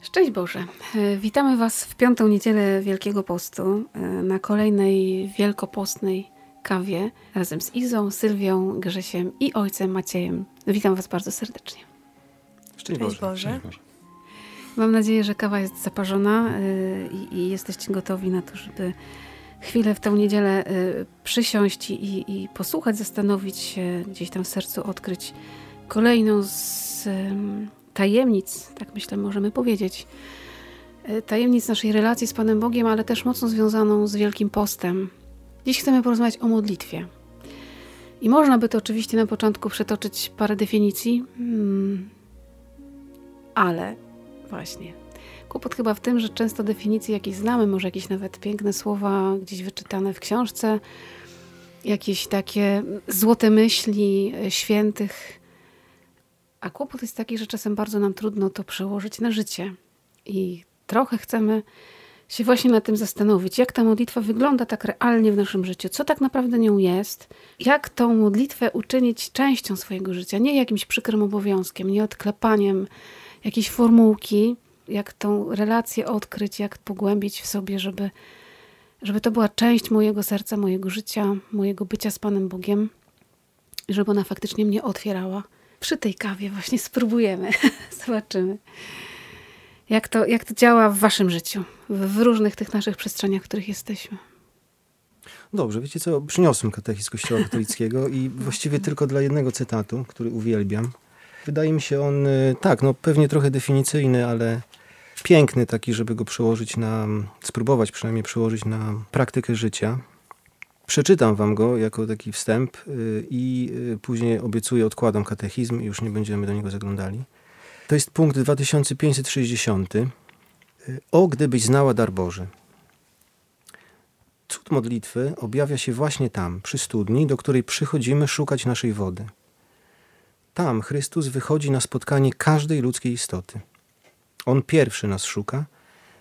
Szczęść Boże. E, witamy Was w piątą niedzielę Wielkiego Postu e, na kolejnej wielkopostnej kawie razem z Izą, Sylwią, Grzesiem i ojcem Maciejem. Witam Was bardzo serdecznie. Szczęść Boże. Boże. Mam nadzieję, że kawa jest zaparzona e, i, i jesteście gotowi na to, żeby chwilę w tę niedzielę przysiąść i, i posłuchać, zastanowić się, gdzieś tam w sercu odkryć kolejną z tajemnic, tak myślę, możemy powiedzieć, e, tajemnic naszej relacji z Panem Bogiem, ale też mocno związaną z Wielkim Postem. Dziś chcemy porozmawiać o modlitwie. I można by to oczywiście na początku przetoczyć parę definicji, hmm, ale właśnie. Kłopot chyba w tym, że często definicje jakieś znamy, może jakieś nawet piękne słowa gdzieś wyczytane w książce, jakieś takie złote myśli e, świętych a kłopot jest taki, że czasem bardzo nam trudno to przełożyć na życie. I trochę chcemy się właśnie nad tym zastanowić, jak ta modlitwa wygląda tak realnie w naszym życiu, co tak naprawdę nią jest, jak tą modlitwę uczynić częścią swojego życia, nie jakimś przykrym obowiązkiem, nie odklepaniem jakiejś formułki, jak tą relację odkryć, jak pogłębić w sobie, żeby, żeby to była część mojego serca, mojego życia, mojego bycia z Panem Bogiem, żeby ona faktycznie mnie otwierała przy tej kawie właśnie spróbujemy. Zobaczymy. Jak to, jak to działa w waszym życiu, w różnych tych naszych przestrzeniach, w których jesteśmy. Dobrze, wiecie co, przyniosłem katechizm Kościoła katolickiego i właściwie tylko dla jednego cytatu, który uwielbiam. Wydaje mi się on, y, tak, no pewnie trochę definicyjny, ale piękny taki, żeby go przełożyć na, spróbować przynajmniej przełożyć na praktykę życia. Przeczytam wam go jako taki wstęp y, i y, później obiecuję, odkładam katechizm i już nie będziemy do niego zaglądali. To jest punkt 2560. Y, o, gdybyś znała dar Boży. Cud modlitwy objawia się właśnie tam, przy studni, do której przychodzimy szukać naszej wody. Tam Chrystus wychodzi na spotkanie każdej ludzkiej istoty. On pierwszy nas szuka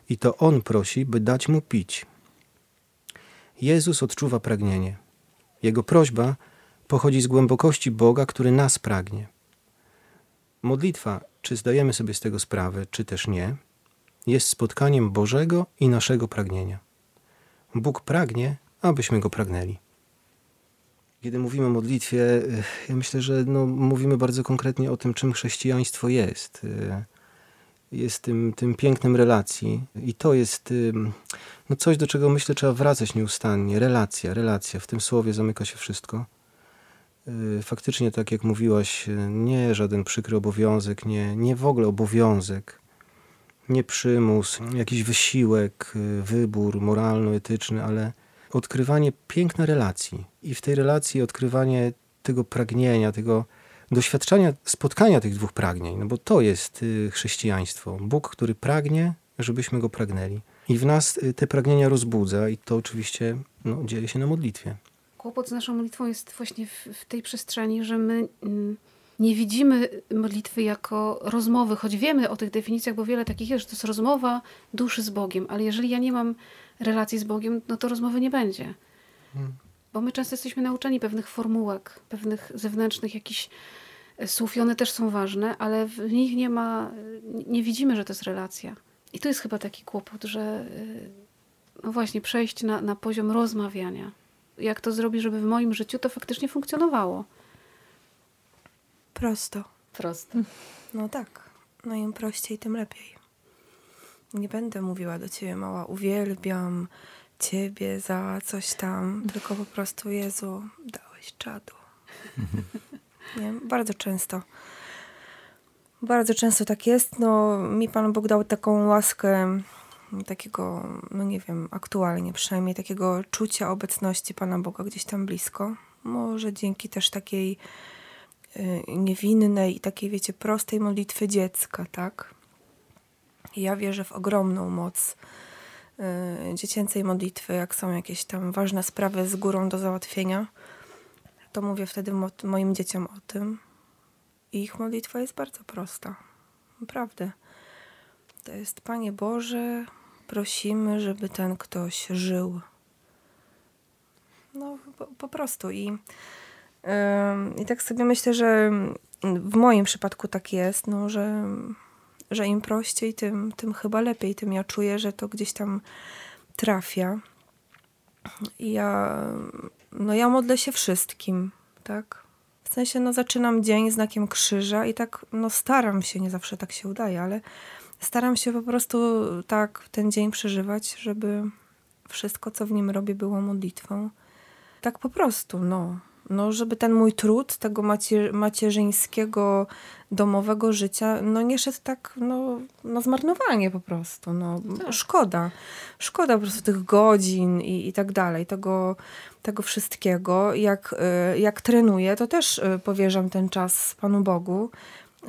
i to On prosi, by dać Mu pić – Jezus odczuwa pragnienie. Jego prośba pochodzi z głębokości Boga, który nas pragnie. Modlitwa, czy zdajemy sobie z tego sprawę, czy też nie, jest spotkaniem Bożego i naszego pragnienia. Bóg pragnie, abyśmy go pragnęli. Kiedy mówimy o modlitwie, ja myślę, że no, mówimy bardzo konkretnie o tym, czym chrześcijaństwo jest jest tym, tym pięknem relacji. I to jest no coś, do czego myślę trzeba wracać nieustannie. Relacja, relacja. W tym słowie zamyka się wszystko. Y, faktycznie, tak jak mówiłaś, nie żaden przykry obowiązek, nie, nie w ogóle obowiązek, nie przymus, jakiś wysiłek, y, wybór moralno-etyczny, ale odkrywanie pięknej relacji. I w tej relacji odkrywanie tego pragnienia, tego doświadczenia, spotkania tych dwóch pragnień, no bo to jest y, chrześcijaństwo. Bóg, który pragnie, żebyśmy go pragnęli. I w nas y, te pragnienia rozbudza i to oczywiście no, dzieje się na modlitwie. Kłopot z naszą modlitwą jest właśnie w, w tej przestrzeni, że my mm, nie widzimy modlitwy jako rozmowy, choć wiemy o tych definicjach, bo wiele takich jest, że to jest rozmowa duszy z Bogiem, ale jeżeli ja nie mam relacji z Bogiem, no to rozmowy nie będzie. Bo my często jesteśmy nauczeni pewnych formułek, pewnych zewnętrznych jakichś e, słów i one też są ważne, ale w nich nie ma, nie widzimy, że to jest relacja. I tu jest chyba taki kłopot, że e, no właśnie przejść na, na poziom rozmawiania. Jak to zrobić, żeby w moim życiu to faktycznie funkcjonowało? Prosto. Prosto. No tak. No im prościej, tym lepiej. Nie będę mówiła do ciebie, mała, uwielbiam ciebie za coś tam, tylko po prostu Jezu, dałeś czadu. Nie? Bardzo często. Bardzo często tak jest. No, mi Pan Bóg dał taką łaskę takiego, no nie wiem, aktualnie przynajmniej takiego czucia obecności Pana Boga gdzieś tam blisko. Może dzięki też takiej y, niewinnej i takiej, wiecie, prostej modlitwy dziecka, tak? ja wierzę w ogromną moc dziecięcej modlitwy, jak są jakieś tam ważne sprawy z górą do załatwienia, to mówię wtedy mo moim dzieciom o tym. I ich modlitwa jest bardzo prosta. Naprawdę. To jest Panie Boże, prosimy, żeby ten ktoś żył. No, po, po prostu. I, yy, I tak sobie myślę, że w moim przypadku tak jest, no, że że im prościej, tym, tym chyba lepiej. Tym ja czuję, że to gdzieś tam trafia. I ja, no ja modlę się wszystkim, tak? W sensie, no zaczynam dzień znakiem krzyża i tak, no staram się, nie zawsze tak się udaje, ale staram się po prostu tak ten dzień przeżywać, żeby wszystko, co w nim robię, było modlitwą. Tak po prostu, no. No, żeby ten mój trud tego macier macierzyńskiego, domowego życia, no nie szedł tak, no, na zmarnowanie po prostu, no. Tak. Szkoda. Szkoda po prostu tych godzin i, i tak dalej, tego, tego wszystkiego. Jak, y, jak trenuję, to też y, powierzam ten czas Panu Bogu,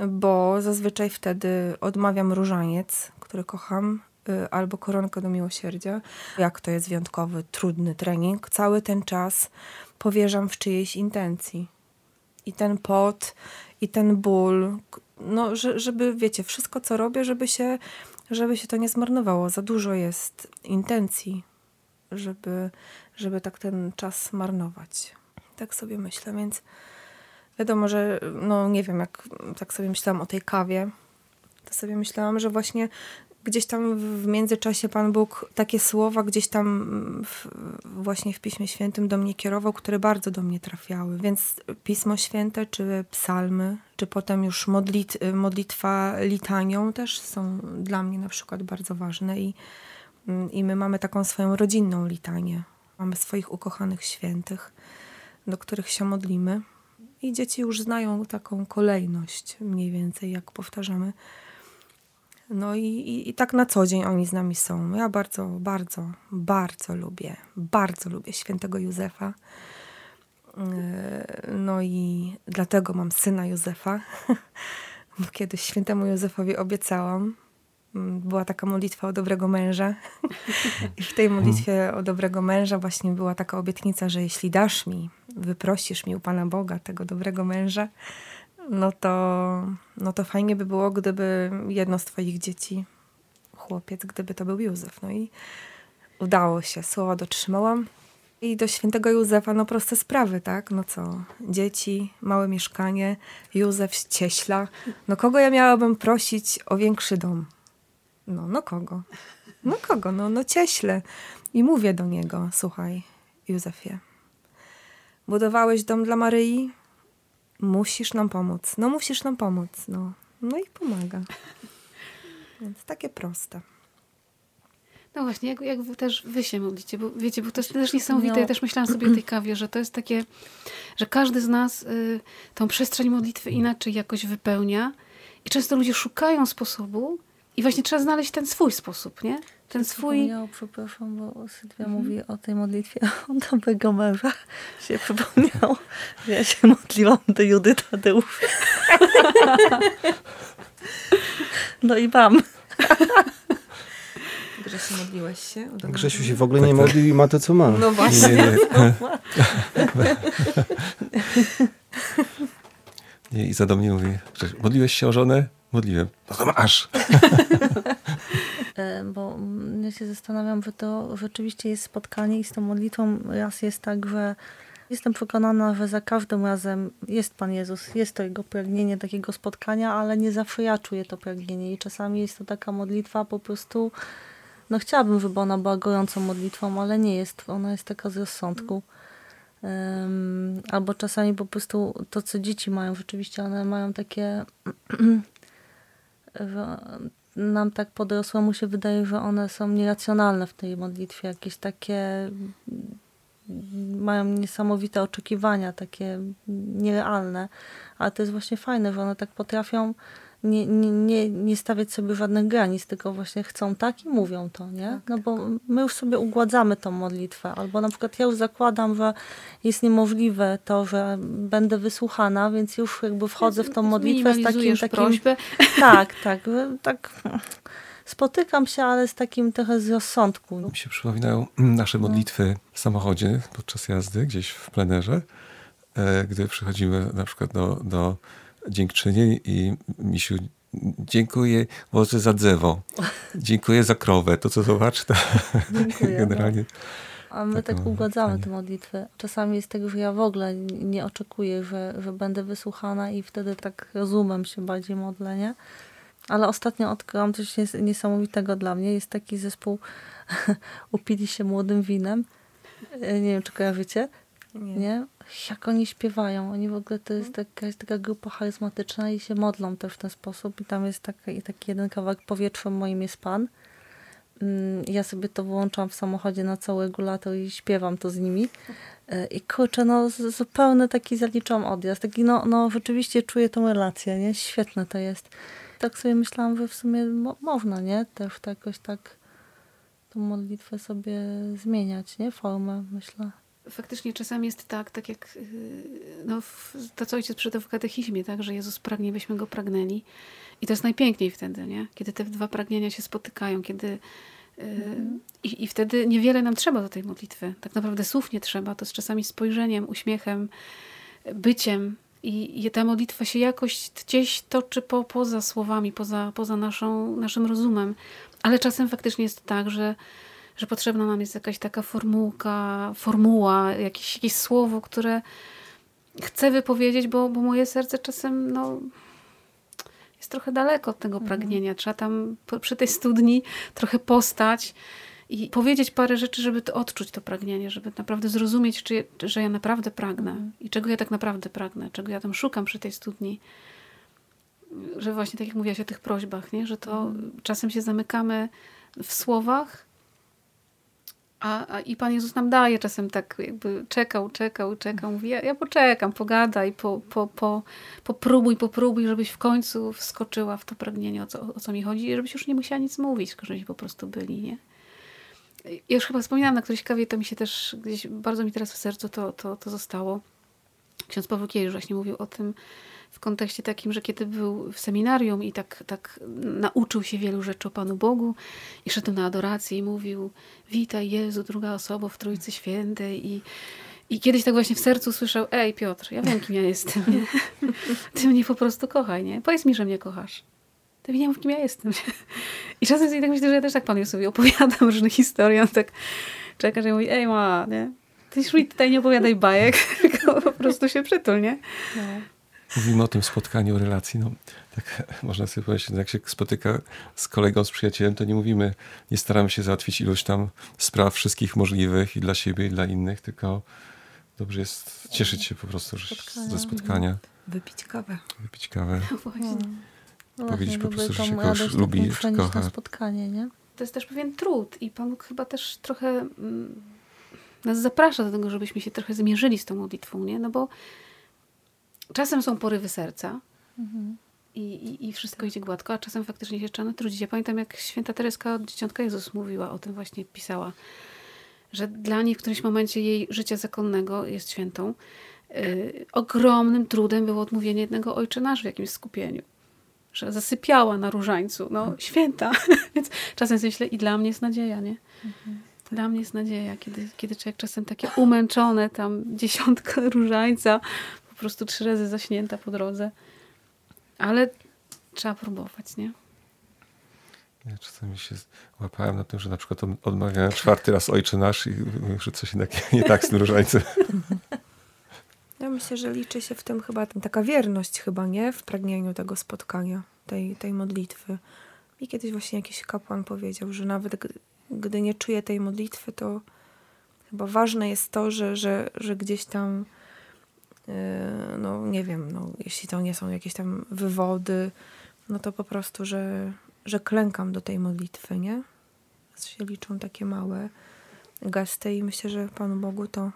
bo zazwyczaj wtedy odmawiam różaniec, który kocham, y, albo koronkę do miłosierdzia. Jak to jest wyjątkowy, trudny trening, cały ten czas powierzam w czyjejś intencji. I ten pot, i ten ból, no, żeby, wiecie, wszystko co robię, żeby się, żeby się to nie zmarnowało. Za dużo jest intencji, żeby, żeby tak ten czas marnować. Tak sobie myślę, więc wiadomo, że no nie wiem, jak tak sobie myślałam o tej kawie, to sobie myślałam, że właśnie gdzieś tam w międzyczasie Pan Bóg takie słowa gdzieś tam w, właśnie w Piśmie Świętym do mnie kierował, które bardzo do mnie trafiały. Więc Pismo Święte, czy psalmy, czy potem już modlit, modlitwa litanią też są dla mnie na przykład bardzo ważne i, i my mamy taką swoją rodzinną litanię. Mamy swoich ukochanych świętych, do których się modlimy. I dzieci już znają taką kolejność mniej więcej, jak powtarzamy no i, i, i, tak na co dzień oni z nami są. Ja bardzo, bardzo, bardzo lubię, bardzo lubię świętego Józefa. E, no i dlatego mam syna Józefa, bo kiedyś świętemu Józefowi obiecałam. Mm, była taka modlitwa o dobrego męża. I w tej modlitwie o dobrego męża właśnie była taka obietnica, że jeśli dasz mi, wyprosisz mi u Pana Boga tego dobrego męża, no to, no to fajnie by było, gdyby jedno z twoich dzieci, chłopiec, gdyby to był Józef. No i udało się, słowa dotrzymałam. I do świętego Józefa, no proste sprawy, tak? No co, dzieci, małe mieszkanie, Józef cieśla. No kogo ja miałabym prosić o większy dom? No, no kogo? No kogo? No, no cieśle. I mówię do niego, słuchaj, Józefie, budowałeś dom dla Maryi? Musisz nam pomóc. No musisz nam pomóc. No, no i pomaga. Więc takie proste. No właśnie, jak, jak też wy się modlicie, bo wiecie, bo to jest też niesamowite. No. Ja też myślałam sobie o tej kawie, że to jest takie, że każdy z nas y, tą przestrzeń modlitwy inaczej jakoś wypełnia i często ludzie szukają sposobu i właśnie trzeba znaleźć ten swój sposób, nie? ten swój... Przepraszam, bo Sylwia mhm. mówi o tej modlitwie o dobrego męża. Się przypomniało, że ja się modliłam do Judy Tadeusz. No i wam. Grzesiu, modliłeś się? Grzesiu się w ogóle nie modlił i ma to, co ma. No właśnie. Nie, nie. nie, Iza do mnie mówi, modliłeś się o żonę? Modliłem. No to masz. E, bo ja się zastanawiam, że to rzeczywiście jest spotkanie i z tą modlitwą raz jest tak, że jestem przekonana, że za każdym razem jest Pan Jezus, jest to Jego pragnienie takiego spotkania, ale nie zawsze ja czuję to pragnienie i czasami jest to taka modlitwa po prostu, no chciałabym, żeby ona była gorącą modlitwą, ale nie jest, ona jest taka z rozsądku. Albo czasami po prostu to, co dzieci mają, rzeczywiście one mają takie nam tak podrosłemu się wydaje, że one są nieracjonalne w tej modlitwie, jakieś takie mają niesamowite oczekiwania, takie nierealne, ale to jest właśnie fajne, że one tak potrafią nie, nie, nie stawiać sobie żadnych granic, tylko właśnie chcą tak i mówią to, nie? Tak, no bo tak. my już sobie ugładzamy tą modlitwę, albo na przykład ja już zakładam, że jest niemożliwe to, że będę wysłuchana, więc już jakby wchodzę w tą modlitwę z takim, takim prośbę. Tak, tak, tak spotykam się, ale z takim trochę z rozsądku. Mi się przypominają nasze modlitwy w samochodzie podczas jazdy, gdzieś w plenerze, e, gdy przychodzimy na przykład do, do dziękczynień i misiu dziękuję może za drzewo, dziękuję za krowę, to co zobacz, to Dziękuję, generalnie. No. A my tak ugładzamy tę modlitwę. Czasami jest tego, że ja w ogóle nie oczekuję, że, że będę wysłuchana i wtedy tak rozumem się bardziej modlę, nie? Ale ostatnio odkryłam coś niesamowitego dla mnie. Jest taki zespół Upili się młodym winem. E, nie wiem, czy kojarzycie. Nie. nie? Jak oni śpiewają. Oni w ogóle to jest taka, jest taka grupa charyzmatyczna i się modlą też w ten sposób. I tam jest taki, taki jeden kawałek powietrzem moim jest Pan. Mm, ja sobie to włączam w samochodzie na cały regulator i śpiewam to z nimi. E, I kurczę, no zupełnie taki zaliczam odjazd. Taki, no, no rzeczywiście czuję tą relację, nie? Świetne to jest. Tak sobie myślałam, że w sumie mo można, nie? Też to jakoś tak tą modlitwę sobie zmieniać, nie? Formę, myślę. Faktycznie czasami jest tak, tak jak y, no, to, co ojciec przytał w katechizmie, tak, że Jezus pragnie, byśmy Go pragnęli. I to jest najpiękniej wtedy, nie? Kiedy te dwa pragnienia się spotykają, kiedy mm. i, I wtedy niewiele nam trzeba do tej modlitwy. Tak naprawdę słów nie trzeba. To z czasami spojrzeniem, uśmiechem, byciem. I, i ta modlitwa się jakoś gdzieś toczy po, poza słowami, poza, poza naszą, naszym rozumem. Ale czasem faktycznie jest tak, że, że potrzebna nam jest jakaś taka formułka, formuła, jakieś, jakieś słowo, które chcę wypowiedzieć, bo, bo moje serce czasem no, jest trochę daleko od tego mhm. pragnienia. Trzeba tam przy tej studni trochę postać i powiedzieć parę rzeczy, żeby to odczuć to pragnienie, żeby naprawdę zrozumieć, czy, że ja naprawdę pragnę mhm. i czego ja tak naprawdę pragnę, czego ja tam szukam przy tej studni. Że właśnie tak jak mówiłaś o tych prośbach, nie? że to mhm. czasem się zamykamy w słowach, a, a, I Pan Jezus nam daje czasem tak, jakby czekał, czekał, czekał. Mówi, ja, ja poczekam, pogadaj, po, po, po, popróbuj, popróbuj, żebyś w końcu wskoczyła w to pragnienie, o co, o co mi chodzi, i żebyś już nie musiała nic mówić, tylko żebyśmy po prostu byli, nie? Ja już chyba wspominałam na którejś kawie, to mi się też gdzieś, bardzo mi teraz w sercu to, to, to zostało. Ksiądz Paweł Kiejuż właśnie mówił o tym, w kontekście takim, że kiedy był w seminarium i tak, tak nauczył się wielu rzeczy o Panu Bogu i szedł na adorację i mówił witaj Jezu, druga osoba w Trójcy Świętej i i kiedyś tak właśnie w sercu słyszał, ej Piotr, ja wiem kim ja jestem, nie? Ty mnie po prostu kochaj, nie? Powiedz mi, że mnie kochasz. Ty mi nie mów kim ja jestem. Nie? I czasem sobie tak myślę, że ja też tak Panu sobie opowiadam różne historie, on tak czeka, że mówi, ej ma, nie? Ty już mi tutaj nie opowiadaj bajek, tylko po prostu się przytul, nie? No mówimy o tym spotkaniu, relacji, no tak można sobie powiedzieć, jak się spotyka z kolegą, z przyjacielem, to nie mówimy, nie staramy się załatwić ilość tam spraw wszystkich możliwych i dla siebie, i dla innych, tylko dobrze jest cieszyć się po prostu spotkania. ze spotkania. Wypić kawę. Wypić kawę. No właśnie. No Powiedzieć po prostu, że się kogoś lubi, czy kocha. spotkanie, nie? To jest też pewien trud i Pan chyba też trochę mm, nas zaprasza do tego, żebyśmy się trochę zmierzyli z tą modlitwą, nie? No bo czasem są porywy serca mhm. i, i, i, wszystko idzie gładko, a czasem faktycznie się trzeba natrudzić. Ja pamiętam, jak święta Tereska od Dzieciątka Jezus mówiła o tym, właśnie pisała, że dla niej w którymś momencie jej życia zakonnego jest świętą. Yy, ogromnym trudem było odmówienie jednego ojcze nasz w jakimś skupieniu. Że zasypiała na różańcu. No, mhm. święta. Więc czasem sobie myślę, i dla mnie jest nadzieja, nie? Mhm. Dla mnie jest nadzieja, kiedy, kiedy człowiek czasem takie umęczone, tam dziesiątka różańca, po prostu trzy razy zaśnięta po drodze. Ale trzeba próbować, nie? Ja czasami się łapałem na tym, że na przykład odmawiałem czwarty raz Ojcze Nasz i że coś jednak nie tak z tym różańcem. Ja myślę, że liczy się w tym chyba taka wierność chyba, nie? W pragnieniu tego spotkania, tej, tej modlitwy. I kiedyś właśnie jakiś kapłan powiedział, że nawet gdy nie czuje tej modlitwy, to chyba ważne jest to, że, że, że gdzieś tam no nie wiem, no, jeśli to nie są jakieś tam wywody, no to po prostu, że, że klękam do tej modlitwy, nie? Się liczą takie małe gesty i myślę, że Panu Bogu to,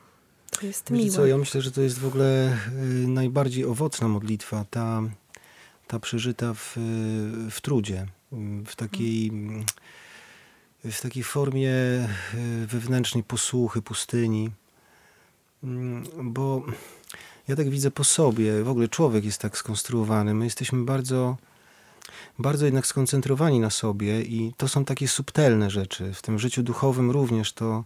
to jest Wiecie miłe. co, ja myślę, że to jest w ogóle y, najbardziej owocna modlitwa, ta, ta przeżyta w, w trudzie, w takiej, w takiej formie wewnętrznej posłuchy, pustyni, mm, bo ja tak widzę po sobie, w ogóle człowiek jest tak skonstruowany. My jesteśmy bardzo, bardzo jednak skoncentrowani na sobie i to są takie subtelne rzeczy. W tym życiu duchowym również to,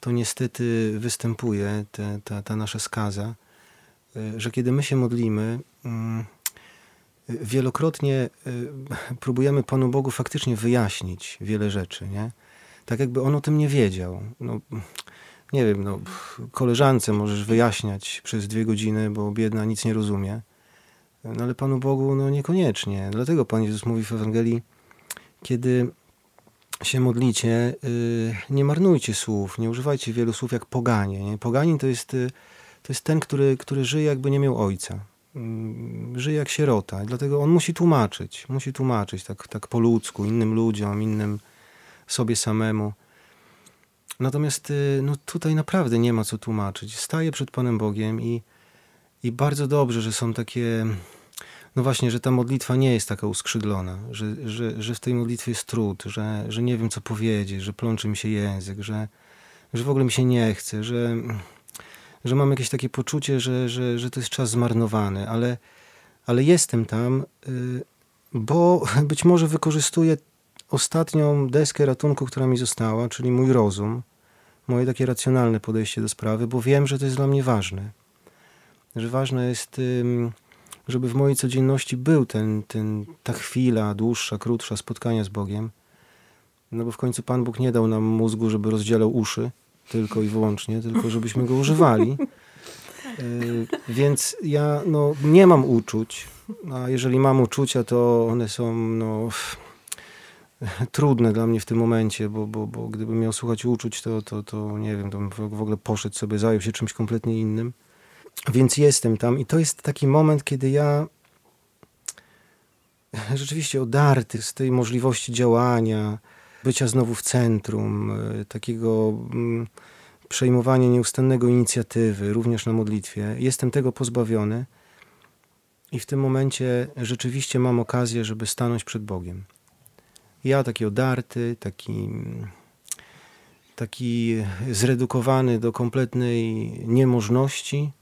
to niestety występuje, te, ta, ta nasza skaza, że kiedy my się modlimy, mm, wielokrotnie e, próbujemy Panu Bogu faktycznie wyjaśnić wiele rzeczy, nie? Tak jakby On o tym nie wiedział. No, nie wiem, no, koleżance możesz wyjaśniać przez dwie godziny, bo biedna nic nie rozumie. No ale Panu Bogu no niekoniecznie. Dlatego Pan Jezus mówi w Ewangelii, kiedy się modlicie, y, nie marnujcie słów, nie używajcie wielu słów jak poganie. Nie? Poganin to jest, y, to jest ten, który, który żyje jakby nie miał ojca. Mm, żyje jak sierota. Dlatego on musi tłumaczyć. Musi tłumaczyć tak, tak po ludzku, innym ludziom, innym sobie samemu. Natomiast y, no, tutaj naprawdę nie ma co tłumaczyć. Staję przed Panem Bogiem i, i bardzo dobrze, że są takie no właśnie, że ta modlitwa nie jest taka uskrzydlona, że, że, że w tej modlitwie jest trud, że, że nie wiem co powiedzieć, że plączy mi się język, że, że w ogóle mi się nie chce, że, że mam jakieś takie poczucie, że, że, że to jest czas zmarnowany, ale, ale jestem tam, y, bo być może wykorzystuję ostatnią deskę ratunku, która mi została, czyli mój rozum, moje takie racjonalne podejście do sprawy, bo wiem, że to jest dla mnie ważne. Że ważne jest żeby w mojej codzienności był ten, ten, ta chwila dłuższa, krótsza spotkania z Bogiem. No bo w końcu Pan Bóg nie dał nam mózgu, żeby rozdzielał uszy tylko i wyłącznie, tylko żebyśmy go używali. Y, więc ja no, nie mam uczuć, a jeżeli mam uczucia, to one są no, trudne dla mnie w tym momencie, bo, bo, bo gdybym miał słuchać uczuć, to, to, to nie wiem, to bym w ogóle poszedł sobie, zajął się czymś kompletnie innym. Więc jestem tam i to jest taki moment, kiedy ja rzeczywiście odarty z tej możliwości działania, bycia znowu w centrum, e, takiego mm, przejmowania nieustannego inicjatywy, również na modlitwie. Jestem tego pozbawiony i w tym momencie rzeczywiście mam okazję, żeby stanąć przed Bogiem. Ja taki odarty, taki, taki zredukowany do kompletnej niemożności,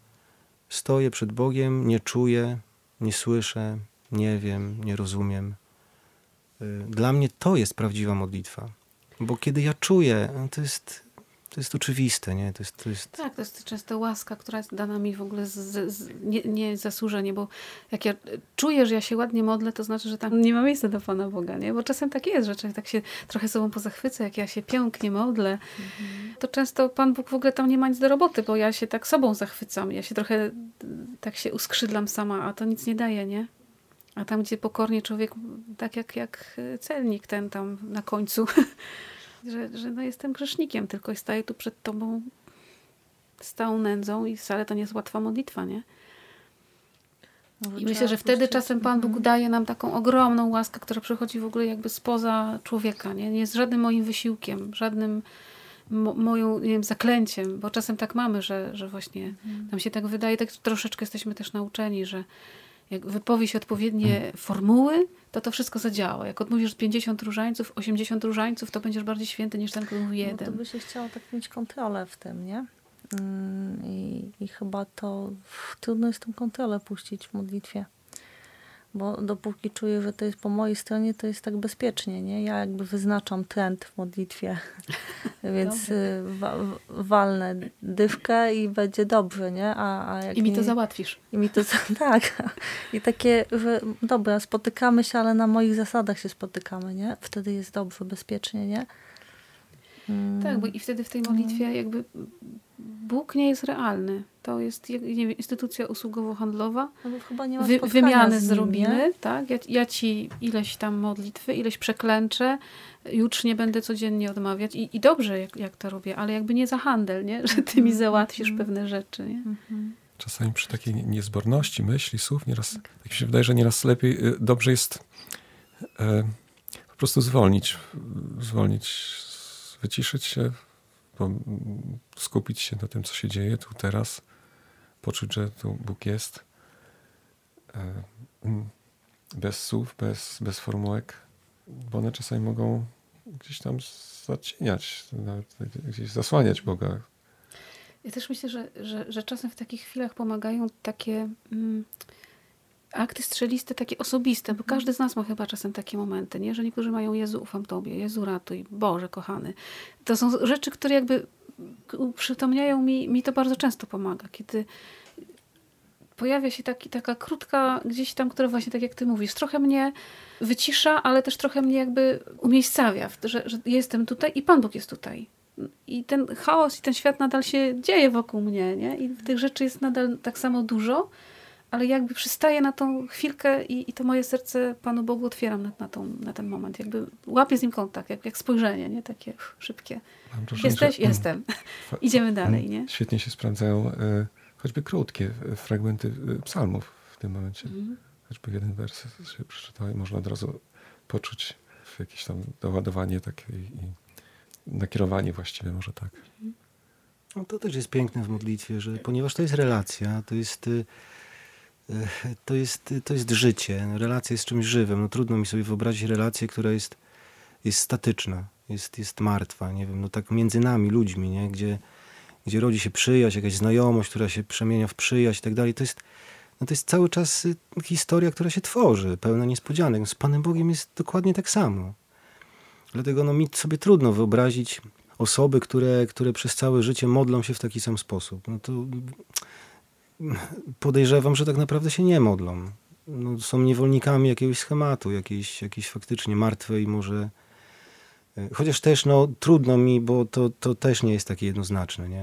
Stoję przed Bogiem, nie czuję, nie słyszę, nie wiem, nie rozumiem. Y, dla mnie to jest prawdziwa modlitwa. Bo kiedy ja czuję, to jest to jest oczywiste, nie? To jest, to jest... Tak, to jest często łaska, która jest dana mi w ogóle z, z, nie, nie zasłużenie, bo jak ja czuję, że ja się ładnie modlę, to znaczy, że tam nie ma miejsca do Pana Boga, nie? Bo czasem tak jest, że tak się trochę sobą pozachwyca, jak ja się pięknie modlę, mhm. to często Pan Bóg w ogóle tam nie ma nic do roboty, bo ja się tak sobą zachwycam, ja się trochę tak się uskrzydlam sama, a to nic nie daje, nie? A tam, gdzie pokornie człowiek, tak jak, jak celnik ten tam na końcu, że, że no jestem grzesznikiem, tylko staję tu przed Tobą z całą nędzą i wcale to nie jest łatwa modlitwa, nie? No, I myślę, że wtedy czasem Pan Bóg mhm. daje nam taką ogromną łaskę, która przychodzi w ogóle jakby spoza człowieka, nie? Nie jest żadnym moim wysiłkiem, żadnym mo moją, nie wiem, zaklęciem, bo czasem tak mamy, że, że właśnie mhm. nam się tak wydaje, tak troszeczkę jesteśmy też nauczeni, że jak wypowie odpowiednie mhm. formuły, to to wszystko zadziała. Jak odmówisz 50 różańców, 80 różańców, to będziesz bardziej święty niż ten, który mówi jeden. No to by się chciało tak mieć kontrolę w tym, nie? Mm, I, I chyba to trudno jest tą kontrolę puścić w modlitwie bo dopóki czuję, że to jest po mojej stronie, to jest tak bezpiecznie, nie? Ja jakby wyznaczam trend w modlitwie, więc y, wa walnę dywkę i będzie dobrze, nie? A, a I mi to załatwisz. I mi to, tak. I takie, że dobra, spotykamy się, ale na moich zasadach się spotykamy, nie? Wtedy jest dobrze, bezpiecznie, nie? Tak, bo i wtedy w tej modlitwie jakby Bóg nie jest realny. To jest nie wiem, instytucja usługowo-handlowa. No chyba nie ma Wy, wymiany z zrobimy. Tak? Ja, ja, ci ileś tam modlitwy, ileś przeklęczę, już nie będę codziennie odmawiać. I, i dobrze, jak, jak to robię, ale jakby nie za handel, nie? że ty mi mhm. załatwisz mm pewne rzeczy. Nie? Mm -hmm. Czasami przy takiej niezborności myśli, słów, nieraz, tak mi się wydaje, że nieraz lepiej, y, dobrze jest e, po prostu zwolnić, zwolnić, wyciszyć się, skupić się na tym, co się dzieje tu teraz, poczuć, że tu Bóg jest. E, mm, bez słów, bez, bez formułek, bo one czasami mogą gdzieś tam zacieniać, gdzieś zasłaniać Boga. Ja też myślę, że, że, że czasem w takich chwilach pomagają takie mm, akty strzeliste, takie osobiste, bo każdy z nas ma chyba czasem takie momenty, nie? że niektórzy mają Jezu, ufam Tobie, Jezu, ratuj, Boże, kochany. To są rzeczy, które jakby przytomniają mi, mi to bardzo często pomaga, kiedy pojawia się taki, taka krótka gdzieś tam, która właśnie tak jak ty mówisz, trochę mnie wycisza, ale też trochę mnie jakby umiejscawia, że, że jestem tutaj i Pan Bóg jest tutaj. I ten chaos i ten świat nadal się dzieje wokół mnie, nie? I tych rzeczy jest nadal tak samo dużo, ale jakby przystaję na tą chwilkę i, i to moje serce Panu Bogu otwieram na, na, tą, na ten moment. Jakby łapię z nim kontakt, jak, jak spojrzenie, nie? Takie szybkie. Jesteś? Że, Jestem. Idziemy dalej, nie? Świetnie się sprawdzają e, choćby krótkie e, fragmenty e, psalmów w tym momencie. Mm. Choćby jeden wers się przeczytał i można od razu poczuć jakieś tam doładowanie takie i nakierowanie właściwie może tak. No to też jest piękne w modlitwie, że ponieważ to jest relacja, to jest, y, y, to jest, to jest życie. Relacja jest czymś żywym. No trudno mi sobie wyobrazić relację, która jest, jest statyczna, jest, jest martwa. Nie wiem, no tak między nami, ludźmi, nie? Gdzie, gdzie rodzi się przyjaźń, jakaś znajomość, która się przemienia w przyjaźń i tak dalej. To jest, no to jest cały czas y, historia, która się tworzy, pełna niespodzianek. Z Panem Bogiem jest dokładnie tak samo. Dlatego no, mi sobie trudno wyobrazić osoby, które, które przez całe życie modlą się w taki sam sposób. No to podejrzewam, że tak naprawdę się nie modlą. No, są niewolnikami jakiegoś schematu, jakiejś, jakiejś faktycznie martwej może... E, chociaż też no, trudno mi, bo to, to też nie jest takie jednoznaczne, nie?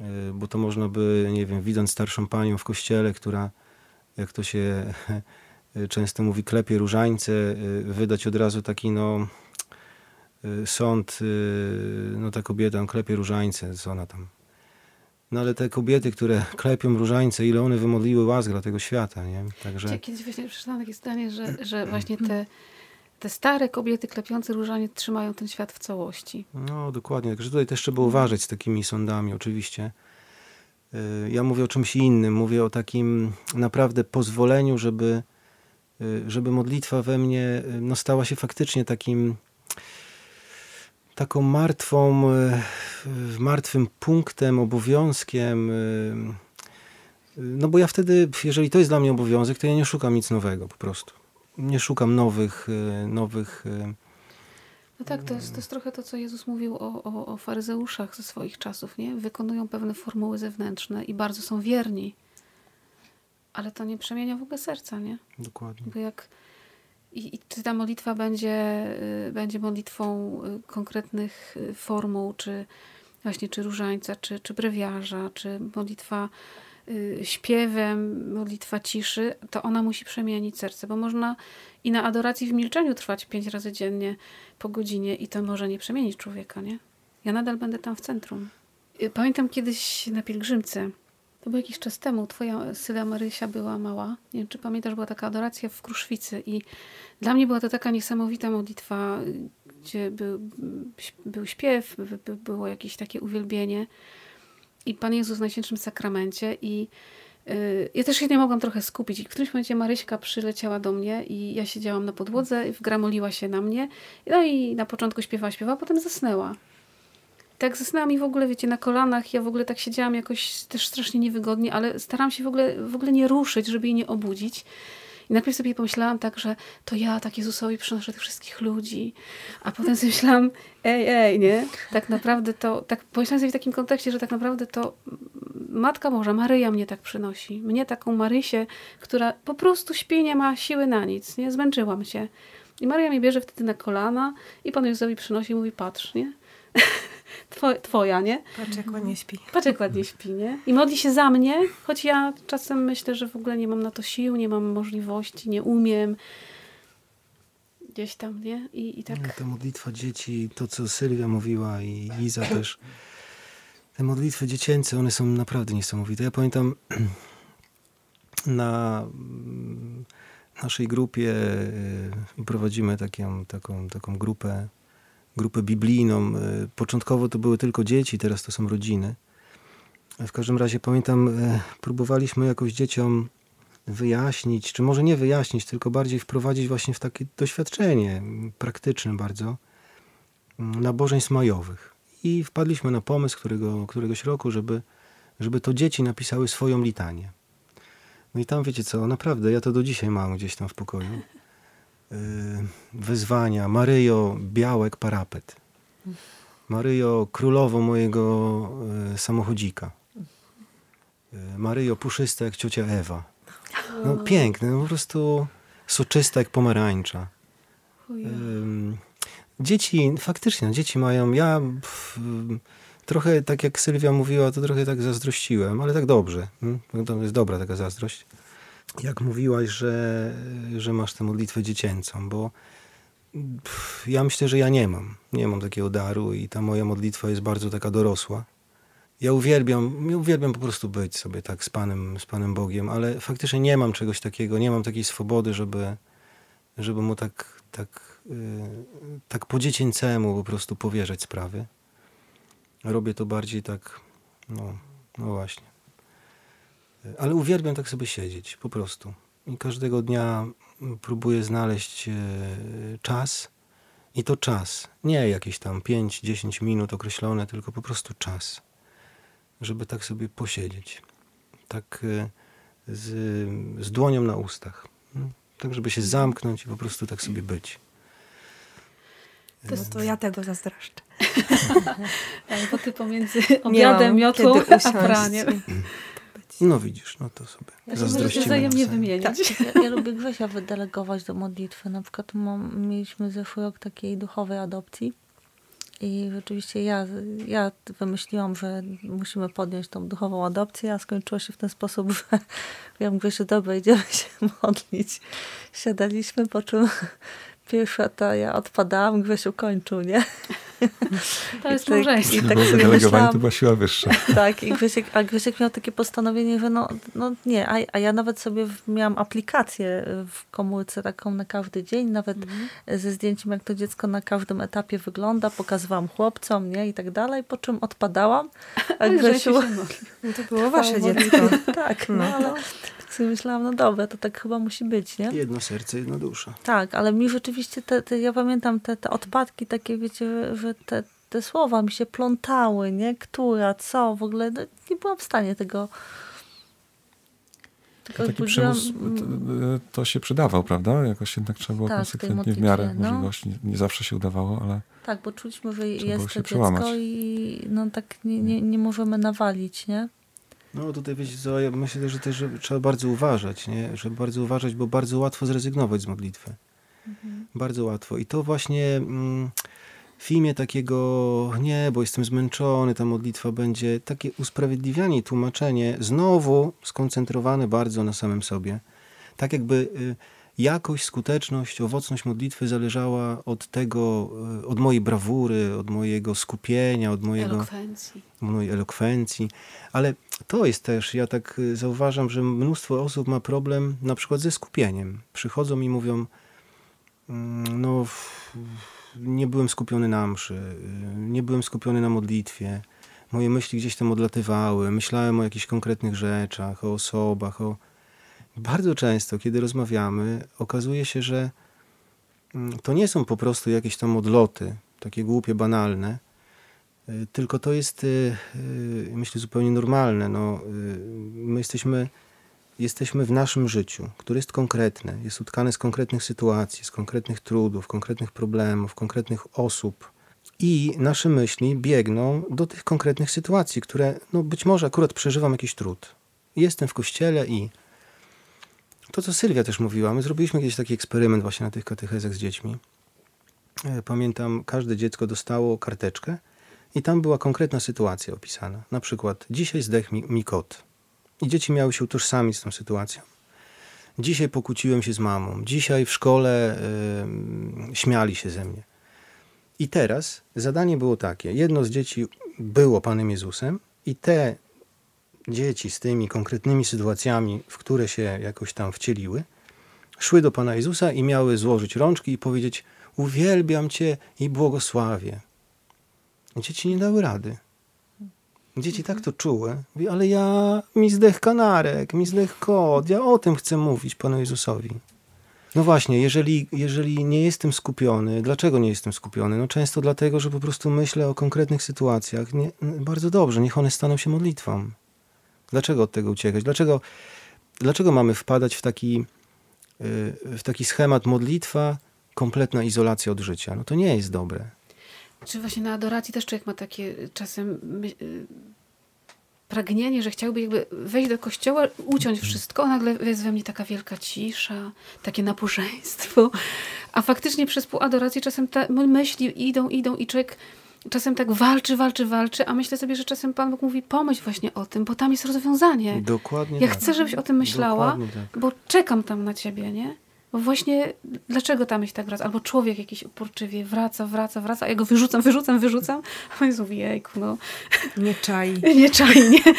E, bo to można by, nie wiem, widząc starszą panią w kościele, która, jak to się często mówi, klepie różańce, wydać od razu taki, no, sąd, no ta kobieta klepie różańce, co ona tam. No ale te kobiety, które klepią różańce, ile one wymodliły łask dla tego świata, nie? Także... Kiedyś właśnie przeczytałam takie zdanie, że, że właśnie te, te stare kobiety klepiące różaniec trzymają ten świat w całości. No dokładnie, także tutaj też trzeba uważać z takimi sądami oczywiście. Y, ja mówię o czymś innym, mówię o takim naprawdę pozwoleniu, żeby, żeby modlitwa we mnie no, stała się faktycznie takim taką martwą, e, martwym punktem, obowiązkiem. E, no bo ja wtedy, jeżeli to jest dla mnie obowiązek, to ja nie szukam nic nowego po prostu. Nie szukam nowych, e, nowych. No tak, to jest, to jest trochę to, co Jezus mówił o, o, o faryzeuszach ze swoich czasów, nie? Wykonują pewne formuły zewnętrzne i bardzo są wierni. Ale to nie przemienia w ogóle serca, nie? Dokładnie. Bo jak i, I czy ta modlitwa będzie, y, będzie modlitwą y, konkretnych y, formuł, czy właśnie czy różańca, czy, czy brewiarza, czy modlitwa śpiewem, modlitwa ciszy, to ona musi przemienić serce, bo można i na adoracji w milczeniu trwać pięć razy dziennie po godzinie i to może nie przemienić człowieka, nie? Ja nadal będę tam w centrum. Pamiętam kiedyś na pielgrzymce, to był jakiś czas temu, twoja Syla Marysia była mała. Nie wiem, czy pamiętasz, była taka adoracja w Kruszwicy i dla mnie była to taka niesamowita modlitwa, gdzie był, był śpiew, by, było jakieś takie uwielbienie i Pan Jezus w Najświętszym Sakramencie i y, ja też się nie mogłam trochę skupić. I w którymś momencie Maryśka przyleciała do mnie i ja siedziałam na podłodze, wgramoliła się na mnie. No i na początku śpiewała, śpiewała, potem zasnęła tak zasnęłam i w ogóle, wiecie, na kolanach, ja w ogóle tak siedziałam jakoś też strasznie niewygodnie, ale staram się w ogóle, w ogóle nie ruszyć, żeby jej nie obudzić. I najpierw sobie pomyślałam tak, że to ja tak Jezusowi przynoszę tych wszystkich ludzi. A potem sobie myślałam, ej, ej, nie? Tak naprawdę to, tak pomyślałam sobie w takim kontekście, że tak naprawdę to Matka Boża, Maryja mnie tak przynosi. Mnie taką Marysię, która po prostu śpi, nie ma siły na nic, nie? Zmęczyłam się. I Maryja mnie bierze wtedy na kolana i Pan Jezusowi przynosi i mówi, patrz, nie? Two, twoja, nie? Patrz jak ładnie śpi. Patrz jak ładnie śpi, nie? I modli się za mnie, choć ja czasem myślę, że w ogóle nie mam na to sił, nie mam możliwości, nie umiem. Gdzieś tam, nie? I, i tak... No, ta modlitwa dzieci, to co Sylwia mówiła i Iza też, te modlitwy dziecięce, one są naprawdę niesamowite. Ja pamiętam na mm, naszej grupie y, prowadzimy taką, taką, taką grupę grupę biblijną. E, początkowo to były tylko dzieci, teraz to są rodziny. W każdym razie pamiętam, e, próbowaliśmy jakoś dzieciom wyjaśnić, czy może nie wyjaśnić, tylko bardziej wprowadzić właśnie w takie doświadczenie praktyczne bardzo mm, nabożeństw majowych. I wpadliśmy na pomysł którego, któregoś roku, żeby, żeby to dzieci napisały swoją litanię. No i tam wiecie co, naprawdę, ja to do dzisiaj mam gdzieś tam w pokoju. Y, wyzwania. Maryjo, białek, parapet. Maryjo, królowo mojego y, samochodzika. Y, Maryjo, puszysta jak ciocia Ewa. No piękne, no po prostu soczysta jak pomarańcza. Dzieci, faktycznie, dzieci mają, ja trochę tak jak Sylwia mówiła, to trochę tak zazdrościłem, ale tak dobrze. Hmm? To jest dobra taka zazdrość. Jak mówiłaś, że, że masz tę modlitwę dziecięcą, bo pff, ja myślę, że ja nie mam. Nie mam takiego daru i ta moja modlitwa jest bardzo taka dorosła. Ja uwielbiam, ja uwielbiam po prostu być sobie tak z Panem, z Panem Bogiem, ale faktycznie nie mam czegoś takiego, nie mam takiej swobody, żeby, żeby mu tak, tak, yy, tak po dziecięcemu po prostu powierzać sprawy. Robię to bardziej tak, no, no właśnie. Ale uwielbiam tak sobie siedzieć, po prostu. I każdego dnia próbuję znaleźć e, czas. I to czas. Nie jakieś tam 5-10 minut określone, tylko po prostu czas. Żeby tak sobie posiedzieć. Tak e, z, z dłonią na ustach. Hmm? Tak, żeby się zamknąć i po prostu tak sobie być. To, to ja tego zazdroszczę. bo ty pomiędzy obiadem, miotłą a praniem. No widzisz, no to sobie ja zazdrościmy. wzajemnie wymieniać. Tak, ja, ja, lubię Grzesia wydelegować do modlitwy. Na przykład mam, mieliśmy zeszły rok takiej duchowej adopcji i rzeczywiście ja, ja wymyśliłam, że musimy podjąć tą duchową adopcję, a skończyło się w ten sposób, że ja Grzesiu, dobra, idziemy się modlić. Siadaliśmy, po czym pierwsza to ja odpadałam, Grzesiu kończył, nie? To jest tak, małżeństwo. I tak no, sobie myślałam, to była siła wyższa. Tak, i Grzesiek, a Grzesiek miał takie postanowienie, że no, no nie, a, a ja nawet sobie miałam aplikację w komórce taką na każdy dzień, nawet mhm. ze zdjęciem, jak to dziecko na każdym etapie wygląda, pokazywałam chłopcom, nie, i tak dalej, po czym odpadałam, a Grzesiu... No to było wasze dziecko. tak, no, no ale tak sobie myślałam, no dobra, to tak chyba musi być, nie? Jedno serce, jedna dusza. Tak, ale mi rzeczywiście, te, te ja pamiętam te, te odpadki takie, wiecie, że te, te słowa mi się plątały, nie? Która, co, w ogóle no, nie byłam w stanie tego... Tylko taki przymus to, to, się przydawał, prawda? Jakoś jednak trzeba było tak, konsekwentnie w miarę no. możliwości. Nie, nie, zawsze się udawało, ale... Tak, bo czuliśmy, że jest to dziecko i no tak nie, nie, nie możemy nawalić, nie? No tutaj wiecie co, ja myślę, że też że trzeba bardzo uważać, nie? Żeby bardzo uważać, bo bardzo łatwo zrezygnować z modlitwy. Mhm. Bardzo łatwo. I to właśnie mm, w imię takiego, nie, bo jestem zmęczony, ta modlitwa będzie takie usprawiedliwianie tłumaczenie, znowu skoncentrowane bardzo na samym sobie. Tak jakby y, jakość, skuteczność, owocność modlitwy zależała od tego, e, od mojej brawury, od mojego skupienia, od mojego, elokwencji. mojej elokwencji. Ale to jest też, ja tak e, zauważam, że mnóstwo osób ma problem na przykład ze skupieniem. Przychodzą i mówią, mm, no nie byłem skupiony na mszy, e, nie byłem skupiony na modlitwie, moje myśli gdzieś tam odlatywały, myślałem o jakichś konkretnych rzeczach, o osobach, o bardzo często, kiedy rozmawiamy, okazuje się, że mm, to nie są po prostu jakieś tam odloty, takie głupie, banalne, y, tylko to jest, y, y, myślę, zupełnie normalne. No, my jesteśmy, jesteśmy w naszym życiu, które jest konkretne, jest utkane z konkretnych sytuacji, z konkretnych trudów, konkretnych problemów, konkretnych osób. I nasze myśli biegną do tych konkretnych sytuacji, które no być może akurat przeżywam jakiś trud. Jestem w kościele i to, co Sylwia też mówiła, my zrobiliśmy kiedyś taki eksperyment właśnie na tych katechezach z dziećmi. E, pamiętam, każde dziecko dostało karteczkę i tam była konkretna sytuacja opisana. Na przykład, dzisiaj zdechł mi, mi kot. I dzieci miały się utożsamić z tą sytuacją. Dzisiaj pokłóciłem się z mamą. Dzisiaj w szkole yy, śmiali się ze mnie. I teraz zadanie było takie. Jedno z dzieci było Panem Jezusem i te dzieci z tymi konkretnymi sytuacjami, w które się jakoś tam wcieliły, szły do Pana Jezusa i miały złożyć rączki i powiedzieć: Uwielbiam Cię i błogosławię. Dzieci nie dały rady. Dzieci tak to czuły. Mówi, ale ja, mi zdech kanarek, mi zdech kot, ja o tym chcę mówić Panu Jezusowi. No właśnie, jeżeli, jeżeli nie jestem skupiony, dlaczego nie jestem skupiony? No często dlatego, że po prostu myślę o konkretnych sytuacjach. Nie, bardzo dobrze, niech one staną się modlitwą. Dlaczego od tego uciekać? Dlaczego, dlaczego mamy wpadać w taki, y, w taki schemat modlitwa, kompletna izolacja od życia? No to nie jest dobre. Czy właśnie na adoracji też człowiek ma takie czasem y, pragnienie, że chciałby jakby wejść do kościoła, uciąć wszystko, nagle jest we mnie taka wielka cisza, takie nabożeństwo. A faktycznie przez pół adoracji czasem te myśli idą, idą i człowiek czasem tak walczy, walczy, walczy, a myślę sobie, że czasem Pan Bóg mówi, pomyśl właśnie o tym, bo tam jest rozwiązanie. Dokładnie Ja tak. chcę, żebyś o tym myślała, tak. bo czekam tam na ciebie, nie? Bo właśnie dlaczego ta myśl tak wraca? Albo człowiek jakiś uporczywie wraca, wraca, wraca, a ja go wyrzucam, wyrzucam, wyrzucam, a on mówi, jejku, no Nie czai. nie czai, nie?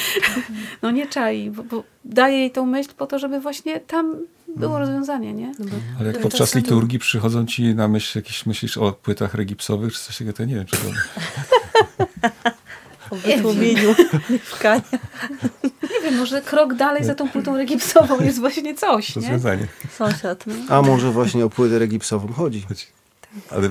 No nie czai, bo, bo daje jej tą myśl po to, żeby właśnie tam było rozwiązanie, nie? No bo Ale jak podczas liturgii przychodzą ci na myśl jakieś myślisz o płytach regipsowych czy coś takiego, to nie wiem, czy to O wytłumieniu mieszkania. Nie wiem, może krok dalej za tą płytą regipsową jest właśnie coś, nie? rozwiązanie. Sąsiad. A może właśnie o płytę regipsową chodzi. Chodzi. Ale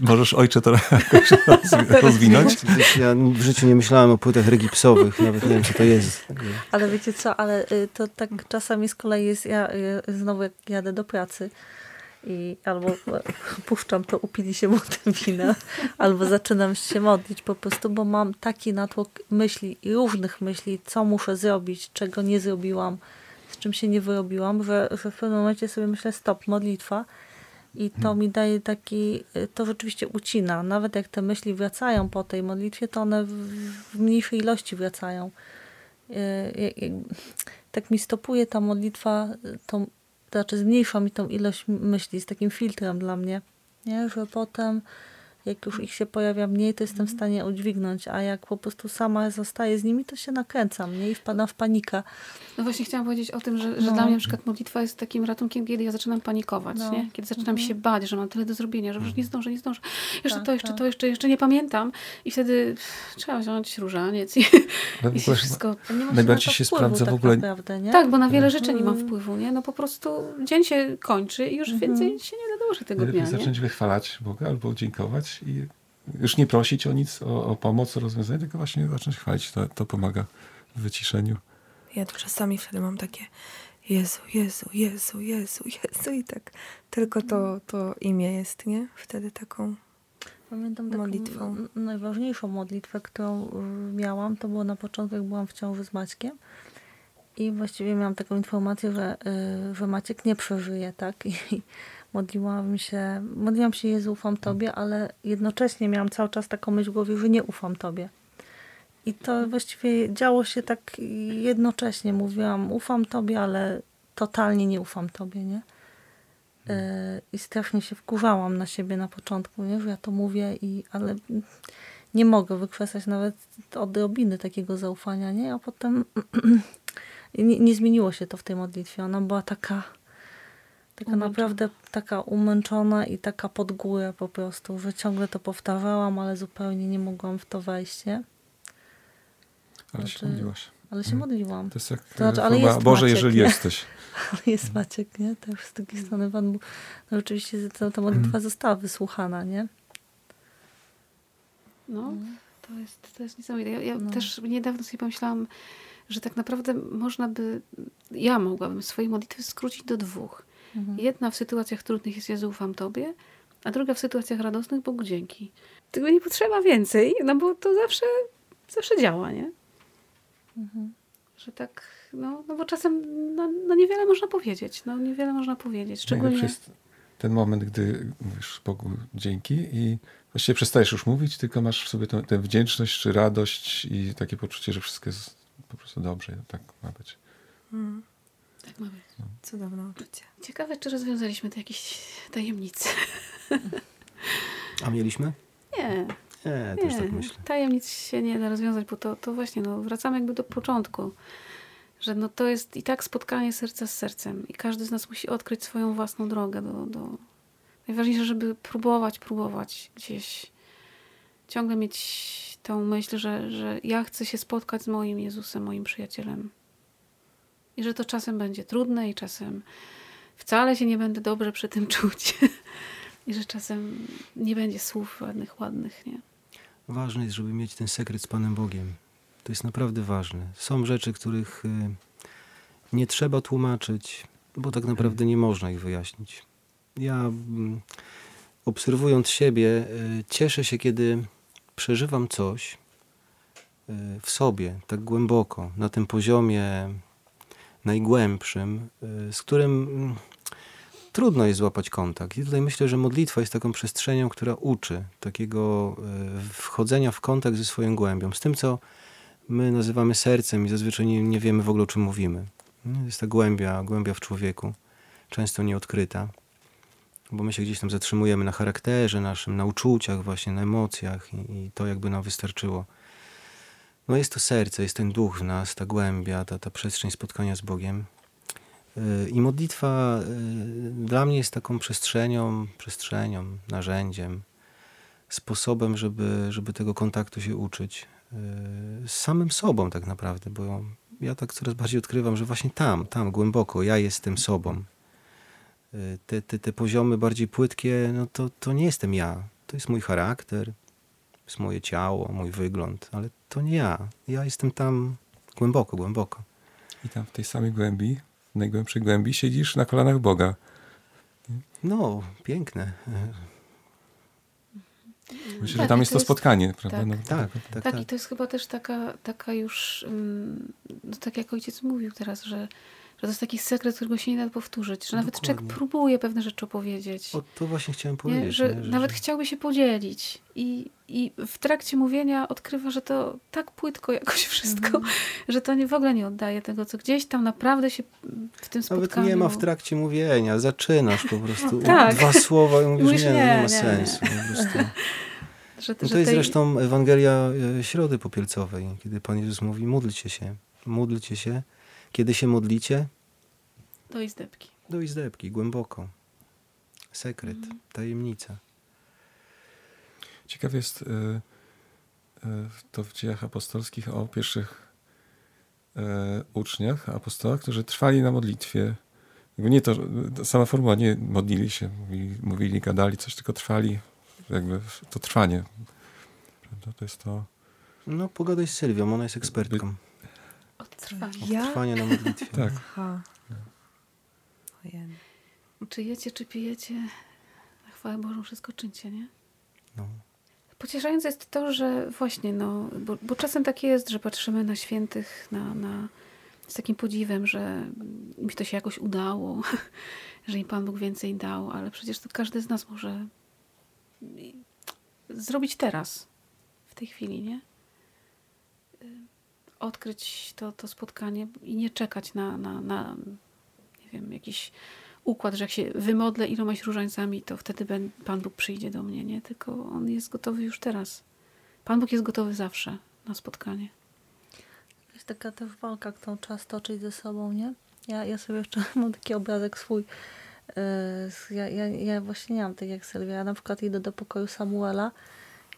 możesz ojcze to jakoś rozwi- rozwinąć? Ja w życiu nie myślałem o płytach regipsowych, nawet nie wiem, co to jest. Ale wiecie co, ale y, to tak czasami z kolei jest, ja y, znowu jak jadę do pracy i albo e, puszczam to, upili się młotem wina, albo zaczynam się modlić po prostu, bo mam taki natłok myśli i różnych myśli, co muszę zrobić, czego nie zrobiłam, z czym się nie wyrobiłam, że, że w pewnym momencie sobie myślę stop, modlitwa i to mi daje taki, y, to rzeczywiście ucina. Nawet jak te myśli wracają po tej modlitwie, to one w, w mniejszej ilości wracają. Y, y, tak mi stopuje ta modlitwa, tą, to znaczy zmniejsza mi tą ilość myśli, z takim filtrem dla mnie, nie? że potem jak już ich się pojawia mniej, to jestem w stanie udźwignąć, a jak po prostu sama zostaję z nimi, to się nakręcam nie? i wpadam w panikę. No właśnie chciałam powiedzieć o tym, że, że No. dla mnie na przykład modlitwa jest takim ratunkiem, kiedy ja zaczynam panikować, No. nie? Kiedy zaczynam Mhm. się bać, że mam tyle do zrobienia, że już nie zdążę, nie zdążę. Jeszcze Tak, to, jeszcze tak. to, jeszcze, jeszcze nie pamiętam. I wtedy pff, trzeba wziąć różaniec i, Ale i w się wszystko... Nie Najbardziej się wpływu sprawdza w tak ogóle- Naprawdę, nie? Tak, bo na wiele rzeczy nie mam Mm. wpływu, nie? No po prostu dzień się kończy i już Mhm. więcej się nie nadąży tego Najlepiej dnia, nie? zacząć wychwalać Boga albo dziękować i już nie prosić o nic, o, o pomoc, o rozwiązanie, tylko właśnie zacząć chwalić. To, to pomaga w wyciszeniu. Ja to czasami wtedy mam takie Jezu, Jezu, Jezu, Jezu, Jezu i tak tylko to, to imię jest, nie? Wtedy taką Pamiętam taką modlitwą. najważniejszą modlitwę, którą y, miałam, to było na początku, jak byłam w ciąży z Maćkiem. I właściwie miałam taką informację, że, y, że Maciek nie przeżyje, tak? I modliłam się, modliłam się, Jezu, ufam Tobie, ale jednocześnie miałam cały czas taką myśl w głowie, że nie ufam Tobie. I to właściwie działo się tak jednocześnie. Mówiłam, ufam Tobie, ale totalnie nie ufam Tobie, nie? E, I strasznie się wkurzałam na siebie na początku, nie? że ja to mówię, i, ale nie mogę wykrzesać nawet odrobiny takiego zaufania, nie? A potem nie, nie zmieniło się to w tej modlitwie. Ona była taka, taka Umęczona. naprawdę taka umęczona i taka pod górę po prostu, że ciągle to powtarzałam, ale zupełnie nie mogłam w to wejść, nie? Ale Znaczy, się modliłaś. Ale się Mhm. modliłam. To jest jak To znaczy, ale jest Boże, Maciek, jeżeli nie? jesteś. Ale jest Maciek, nie? Też z drugiej strony Pan Bóg, no rzeczywiście ta, ta modlitwa została wysłuchana, nie? No, to jest, to jest niesamowite. Ja, ja No. też niedawno sobie pomyślałam, że tak naprawdę można by, ja mogłabym swoje modlitwy skrócić do dwóch. Mhm. Jedna w sytuacjach trudnych jest Jezu, ufam Tobie, a druga w sytuacjach radosnych Bogu dzięki. Tego nie potrzeba więcej, no bo to zawsze, zawsze działa, nie? Mhm. Że tak, no, no bo czasem no, no niewiele można powiedzieć, no niewiele można powiedzieć, szczególnie... Najlepszy jest ten moment, gdy mówisz Bogu dzięki i właściwie przestajesz już mówić, tylko masz w sobie tę, tę wdzięczność czy radość i takie poczucie, że wszystko jest po prostu dobrze. Tak ma być. mm, Tak ma być. cudowne uczucie. Ciekawe, czy rozwiązaliśmy tu jakieś tajemnice. A mieliśmy? Nie, Nie, też Nie, tak myślę. tajemnic się nie da rozwiązać, bo to, to właśnie, no, wracamy jakby do początku, że no, to jest i tak spotkanie serca z sercem i każdy z nas musi odkryć swoją własną drogę do, do... Najważniejsze, żeby próbować, próbować gdzieś, ciągle mieć tą myśl, że, że ja chcę się spotkać z moim Jezusem, moim przyjacielem i że to czasem będzie trudne i czasem wcale się nie będę dobrze przy tym czuć i że czasem nie będzie słów ładnych, ładnych, nie? Ważne jest, żeby mieć ten sekret z Panem Bogiem. To jest naprawdę ważne. Są rzeczy, których y, nie trzeba tłumaczyć, bo tak naprawdę nie można ich wyjaśnić. Ja mm, obserwując siebie, y, cieszę się, kiedy przeżywam coś y, w sobie tak głęboko, na tym poziomie najgłębszym, y, z którym mm, trudno jest złapać kontakt. I tutaj myślę, że modlitwa jest taką przestrzenią, która uczy takiego e, wchodzenia w kontakt ze swoją głębią, z tym, co my nazywamy sercem i zazwyczaj nie, nie wiemy w ogóle, o czym mówimy. Jest ta głębia, głębia w człowieku, często nieodkryta, bo my się gdzieś tam zatrzymujemy na charakterze naszym, na uczuciach właśnie, na emocjach i, i to jakby nam wystarczyło. No jest to serce, jest ten duch w nas, ta głębia, ta, ta przestrzeń spotkania z Bogiem. I modlitwa y, dla mnie jest taką przestrzenią, przestrzenią, narzędziem, sposobem, żeby, żeby tego kontaktu się uczyć y, z samym sobą tak naprawdę, bo ja tak coraz bardziej odkrywam, że właśnie tam, tam głęboko ja jestem sobą. Y, te, te, te poziomy bardziej płytkie, no to, to nie jestem ja. To jest mój charakter, jest moje ciało, mój wygląd, ale to nie ja. Ja jestem tam głęboko, głęboko. I tam w tej samej głębi w najgłębszej głębi siedzisz na kolanach Boga. No, piękne. Myślę, tak, że tam jest to jest, spotkanie, prawda? Tak, no, tak, tak, tak, tak, i to jest chyba też taka, taka już, no tak jak ojciec mówił teraz, że to jest taki sekret, którego się nie da powtórzyć, że nawet człowiek próbuje pewne rzeczy opowiedzieć. O, to właśnie chciałem powiedzieć. Nie? Że, nie? że nawet że... chciałby się podzielić i, i w trakcie mówienia odkrywa, że to tak płytko jakoś wszystko, mm. że to nie, w ogóle nie oddaje tego, co gdzieś tam naprawdę się w tym spotkaniu... Nawet nie ma w trakcie mówienia, zaczynasz po prostu tak. dwa słowa i mówisz, mówisz nie, nie, nie, ma sensu. Po prostu. Że, no to jest tej... zresztą Ewangelia e, Środy Popielcowej, kiedy Pan Jezus mówi, módlcie się, módlcie się, kiedy się modlicie? Do izdebki. Do izdebki, głęboko. Sekret, mhm. tajemnica. Ciekawe jest y, y, to w dziejach apostolskich o pierwszych y, uczniach, apostołach, którzy trwali na modlitwie. Jakby nie to, sama formuła, nie modlili się, mówili, mówili, gadali coś, tylko trwali, jakby to trwanie. Prawda? To jest to... No, pogadaj z Sylwią, ona jest ekspertką. Odtrwanie na modlitwie. tak. Aha. Czy jecie, czy pijecie, na chwałę Bożą wszystko czyńcie, nie? No. Pocieszające jest to, że właśnie, no, bo, bo czasem tak jest, że patrzymy na świętych, na, na, z takim podziwem, że im to się jakoś udało, że im Pan Bóg więcej dał, ale przecież to każdy z nas może zrobić teraz, w tej chwili, nie? Odkryć to, to spotkanie i nie czekać na, na, na nie wiem, jakiś układ, że jak się wymodlę ilomaś różańcami, to wtedy Pan Bóg przyjdzie do mnie, nie? Tylko On jest gotowy już teraz. Pan Bóg jest gotowy zawsze na spotkanie. Jest taka też walka, którą trzeba stoczyć ze sobą, nie? Ja, ja sobie jeszcze mam taki obrazek swój. Yy, ja, ja, ja właśnie nie mam tak jak Sylwia. Ja na przykład idę do pokoju Samuela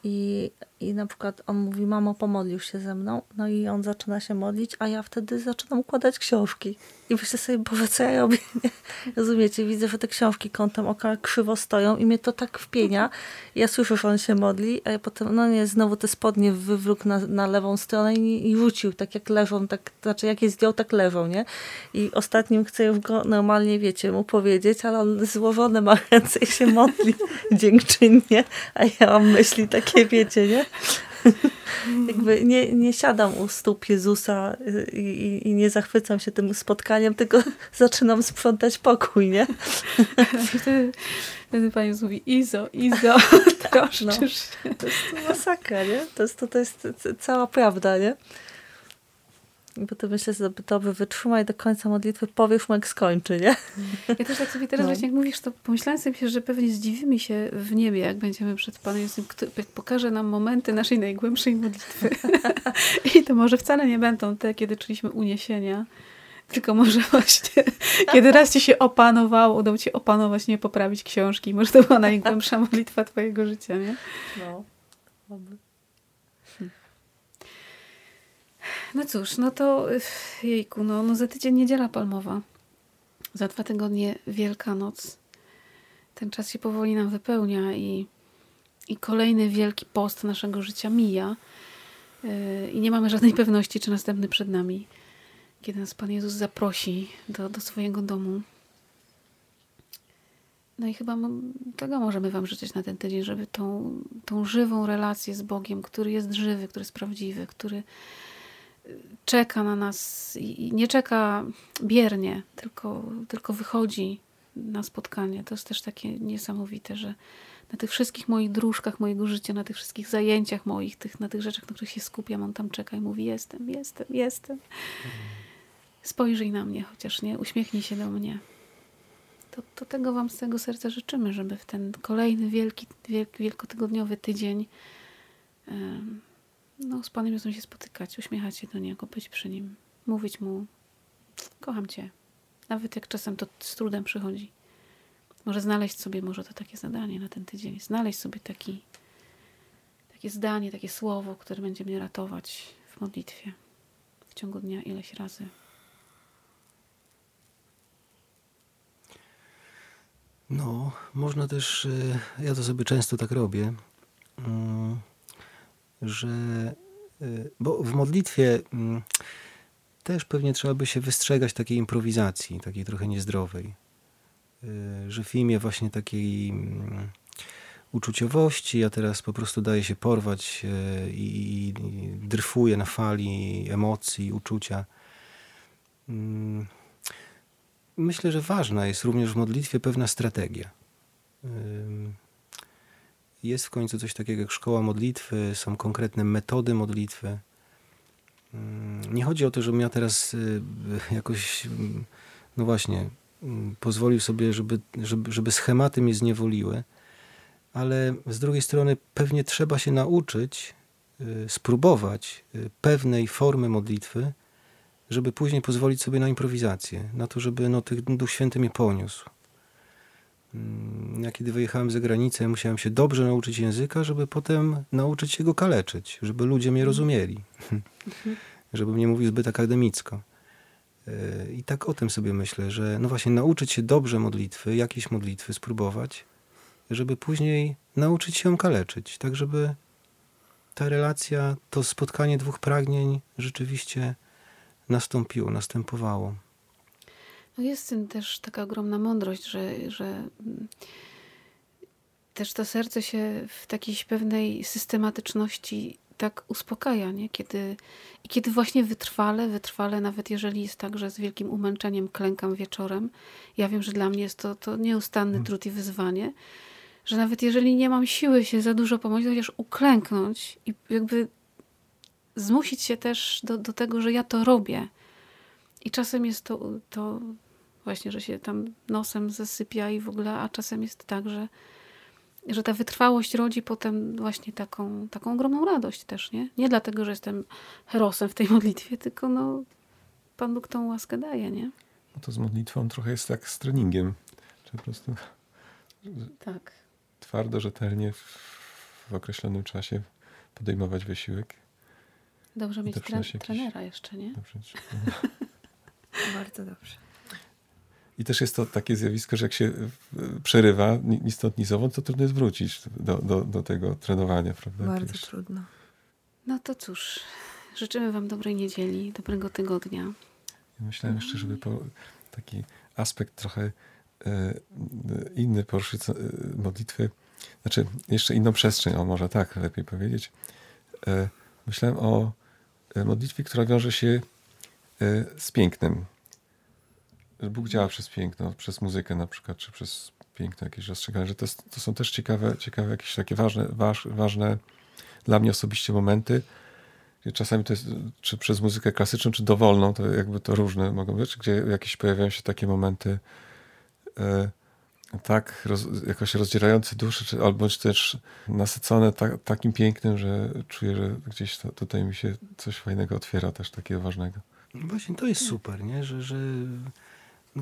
i, I na przykład on mówi, mamo, pomodlił się ze mną. No i on zaczyna się modlić, a ja wtedy zaczynam układać książki. I myślę sobie, Boże, co ja robię? Rozumiecie? Widzę, że te książki kątem oka krzywo stoją i mnie to tak wpienia. Ja słyszę, że on się modli, a ja potem, no nie, znowu te spodnie wywlókł na, na lewą stronę i, i rzucił, tak jak leżą, tak, znaczy jak je zdjął, tak leżą, nie? I ostatnim chcę już go normalnie, wiecie, mu powiedzieć, ale on złożone ma ręce i się modli dziękczynnie, a ja mam myśli takie, wiecie, nie? Jakby nie, nie siadam u stóp Jezusa y, i, i, nie zachwycam się tym spotkaniem, tylko zaczynam sprzątać pokój, nie? Wtedy, wtedy Pani mówi, Izo, Izo, troszczysz no. To jest masakra, nie? To jest, to, to jest cała prawda, nie? Bo to myślę, że dobrze wytrzymaj do końca modlitwy, powiesz mu jak skończy, nie? Ja też tak sobie teraz no. właśnie jak mówisz, to pomyślałem sobie, że pewnie zdziwimy się w niebie, jak będziemy przed Panem Jezusem, który pokaże nam momenty naszej najgłębszej modlitwy. I to może wcale nie będą te, kiedy czuliśmy uniesienia, tylko może właśnie, kiedy raz ci się opanowało, udało ci opanować, nie poprawić książki. Może to była najgłębsza modlitwa twojego życia, nie? No. No cóż, no to jejku, no, no za tydzień niedziela palmowa. Za dwa tygodnie Wielkanoc. Ten czas się powoli nam wypełnia i, i kolejny wielki post naszego życia mija. Yy, I nie mamy żadnej pewności, czy następny przed nami, kiedy nas Pan Jezus zaprosi do, do swojego domu. No i chyba tego możemy Wam życzyć na ten tydzień, żeby tą, tą żywą relację z Bogiem, który jest żywy, który jest prawdziwy, który czeka na nas i nie czeka biernie, tylko, tylko wychodzi na spotkanie. To jest też takie niesamowite, że na tych wszystkich moich dróżkach mojego życia, na tych wszystkich zajęciach moich, tych, na tych rzeczach, na których się skupiam, on tam czeka i mówi jestem, jestem, jestem. Spojrzyj na mnie chociaż, nie? Uśmiechnij się do mnie. To, to tego wam z tego serca życzymy, żeby w ten kolejny wielki, wielk, wielkotygodniowy tydzień no, z Panem Jezusem się spotykać, uśmiechać się do Niego, być przy Nim, mówić Mu kocham Cię. Nawet jak czasem to z trudem przychodzi. Może znaleźć sobie może to takie zadanie na ten tydzień. Znaleźć sobie taki, takie zdanie, takie słowo, które będzie mnie ratować w modlitwie w ciągu dnia ileś razy. No, można też, y, ja to sobie często tak robię, mm, że, y, bo w modlitwie mm, też pewnie trzeba by się wystrzegać takiej improwizacji, takiej trochę niezdrowej. Y, że w imię właśnie takiej mm, uczuciowości ja teraz po prostu daję się porwać y, i, dryfuję na fali emocji, uczucia. Mm, myślę, że ważna jest również w modlitwie pewna strategia. Jest w końcu coś takiego jak szkoła modlitwy, są konkretne metody modlitwy. Nie chodzi o to, żebym ja teraz y, jakoś, no właśnie, pozwolił sobie, żeby, żeby, żeby schematy mnie zniewoliły, ale z drugiej strony pewnie trzeba się nauczyć, y, spróbować y, pewnej formy modlitwy, żeby później pozwolić sobie na improwizację, na to, żeby no, Duch Święty mnie poniósł. Mm, ja kiedy wyjechałem za granicę, musiałem się dobrze nauczyć języka, żeby potem nauczyć się go kaleczyć, żeby ludzie mnie rozumieli. Żebym nie mówił zbyt akademicko. E, I tak o tym sobie myślę, że no właśnie nauczyć się dobrze modlitwy, jakieś modlitwy spróbować, żeby później nauczyć się ją kaleczyć, tak żeby ta relacja, to spotkanie dwóch pragnień rzeczywiście nastąpiło, następowało. No jest w tym też taka ogromna mądrość, że, że mm, też to serce się w takiej pewnej systematyczności tak uspokaja, nie? Kiedy, i kiedy właśnie wytrwale, wytrwale, nawet jeżeli jest tak, że z wielkim umęczeniem klękam wieczorem, ja wiem, że dla mnie jest to, to nieustanny hmm. trud i wyzwanie, że nawet jeżeli nie mam siły się za dużo pomóc, chociaż uklęknąć i jakby zmusić się też do, do tego, że ja to robię. I czasem jest to, to właśnie, że się tam nosem zasypia i w ogóle, a czasem jest tak, że że ta wytrwałość rodzi potem właśnie taką, taką ogromną radość też, nie? Nie dlatego, że jestem herosem w tej modlitwie, tylko no, Pan Bóg tą łaskę daje, nie? No to z modlitwą trochę jest tak z treningiem. Czy po prostu tak. twardo, rzetelnie w, w określonym czasie podejmować wysiłek. Dobrze mieć tre trenera jeszcze, nie? Dobrze. Bardzo dobrze. I też jest to takie zjawisko, że jak się przerywa ni stąd, ni zowąd, to trudno jest wrócić do, do, do tego trenowania, prawda? Bardzo trudno. No to cóż, życzymy Wam dobrej niedzieli, dobrego tygodnia. Ja myślałem jeszcze, żeby po, taki aspekt trochę e, inny poruszyć e, modlitwy, znaczy jeszcze inną przestrzeń, o może tak lepiej powiedzieć. E, myślałem o e, modlitwie, która wiąże się e, z pięknem Bóg działa przez piękno, przez muzykę na przykład, czy przez piękne jakieś rozstrzygania, że to, to są też ciekawe, ciekawe jakieś takie ważne, waż, ważne dla mnie osobiście momenty, czasami to jest, czy przez muzykę klasyczną, czy dowolną, to jakby to różne mogą być, gdzie jakieś pojawiają się takie momenty e, tak roz, jakoś rozdzierające duszę, czy, albo też nasycone ta, takim pięknym, że czuję, że gdzieś to, tutaj mi się coś fajnego otwiera, też takiego ważnego. Właśnie to jest super, nie? Że, że no,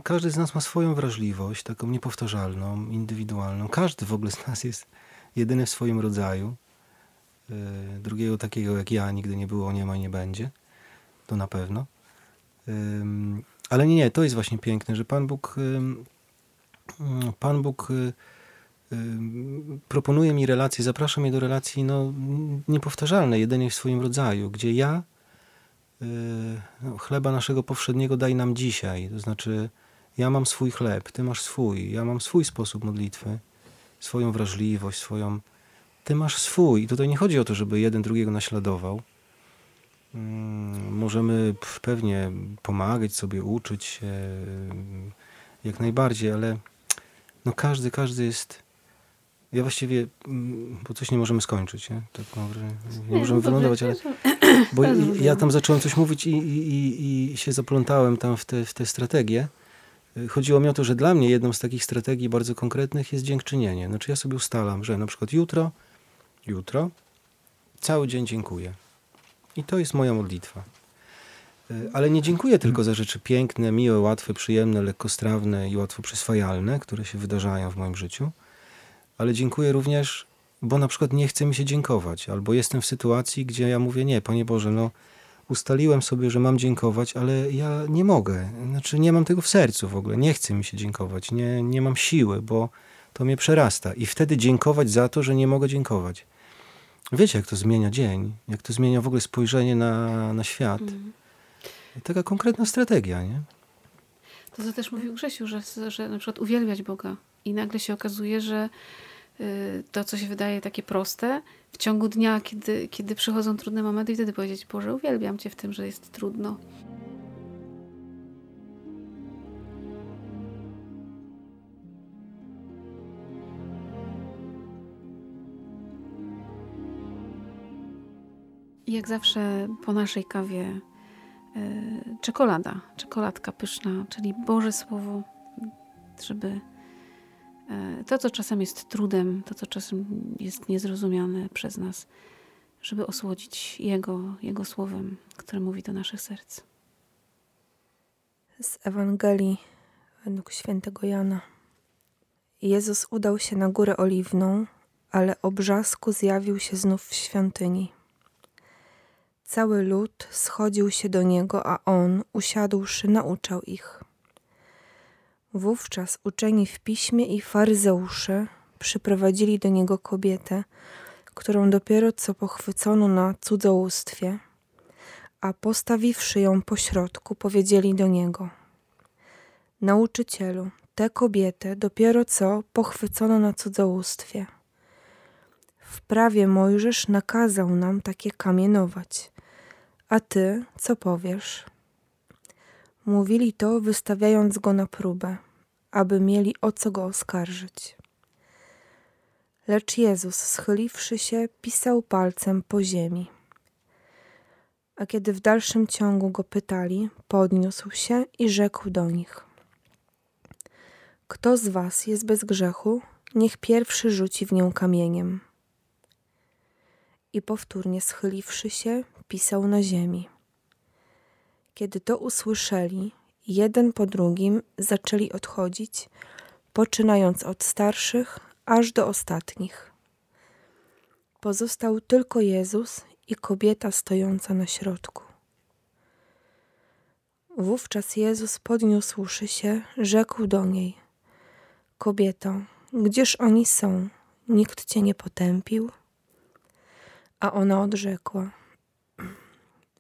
każdy z nas ma swoją wrażliwość, taką niepowtarzalną, indywidualną. Każdy w ogóle z nas jest jedyny w swoim rodzaju. E, drugiego takiego jak ja nigdy nie było, nie ma i nie będzie. To na pewno. Ale nie, nie, to jest właśnie piękne, że Pan Bóg Pan Bóg e, proponuje mi relacje, zaprasza mnie do relacji no, niepowtarzalnej, jedynej w swoim rodzaju, gdzie ja e, no, chleba naszego powszedniego daj nam dzisiaj. To znaczy, ja mam swój chleb, ty masz swój, ja mam swój sposób modlitwy, swoją wrażliwość, swoją. Ty masz swój. I tutaj nie chodzi o to, żeby jeden drugiego naśladował. Mm, możemy pewnie pomagać sobie, uczyć się jak najbardziej, ale No każdy, każdy jest... Ja właściwie, mm, bo coś nie możemy skończyć, nie? Tak mam wrażenie. Nie, możemy no wylądować, ale... Bo i- rozumiem. ja tam zacząłem coś mówić i, i, i, i się zaplątałem tam w te, w te strategie. Y, Chodziło mi o to, że dla mnie jedną z takich strategii bardzo konkretnych jest dziękczynienie. Znaczy ja sobie ustalam, że na przykład jutro, jutro, cały dzień dziękuję. I to jest moja modlitwa. Y, Ale nie dziękuję tylko za rzeczy piękne, miłe, łatwe, przyjemne, lekkostrawne i łatwo przyswajalne, które się wydarzają w moim życiu, ale dziękuję również, bo na przykład nie chce mi się dziękować, albo jestem w sytuacji, gdzie ja mówię, nie, Panie Boże, no ustaliłem sobie, że mam dziękować, ale ja nie mogę. Znaczy nie mam tego w sercu w ogóle, nie chce mi się dziękować, nie, nie mam siły, bo to mnie przerasta. I wtedy dziękować za to, że nie mogę dziękować. Wiecie, jak to zmienia dzień, jak to zmienia w ogóle spojrzenie na, na świat. Mhm. Taka konkretna strategia, nie? To co też mówił Grzesiu, że, że na przykład uwielbiać Boga i nagle się okazuje, że to, co się wydaje takie proste, w ciągu dnia, kiedy, kiedy przychodzą trudne momenty i wtedy powiedzieć, Boże, uwielbiam Cię w tym, że jest trudno. Jak zawsze po naszej kawie y, czekolada, czekoladka pyszna, czyli Boże Słowo, żeby y, to, co czasem jest trudem, to, co czasem jest niezrozumiane przez nas, żeby osłodzić Jego, Jego Słowem, które mówi do naszych serc. Z Ewangelii według świętego Jana. Jezus udał się na górę oliwną, ale o brzasku zjawił się znów w świątyni. Cały lud schodził się do niego, a on, usiadłszy, nauczał ich. Wówczas uczeni w piśmie i faryzeusze przyprowadzili do niego kobietę, którą dopiero co pochwycono na cudzołóstwie, a postawiwszy ją pośrodku, powiedzieli do niego: Nauczycielu, tę kobietę dopiero co pochwycono na cudzołóstwie. W prawie Mojżesz nakazał nam takie kamienować. A ty co powiesz? Mówili to, wystawiając go na próbę, aby mieli o co go oskarżyć. Lecz Jezus, schyliwszy się, pisał palcem po ziemi. A kiedy w dalszym ciągu go pytali, podniósł się i rzekł do nich: Kto z was jest bez grzechu, niech pierwszy rzuci w nią kamieniem. I powtórnie schyliwszy się, pisał na ziemi. Kiedy to usłyszeli, jeden po drugim zaczęli odchodzić, poczynając od starszych aż do ostatnich. Pozostał tylko Jezus i kobieta stojąca na środku. Wówczas Jezus podniósłszy się, rzekł do niej: Kobieto, gdzież oni są? Nikt cię nie potępił? A ona odrzekła: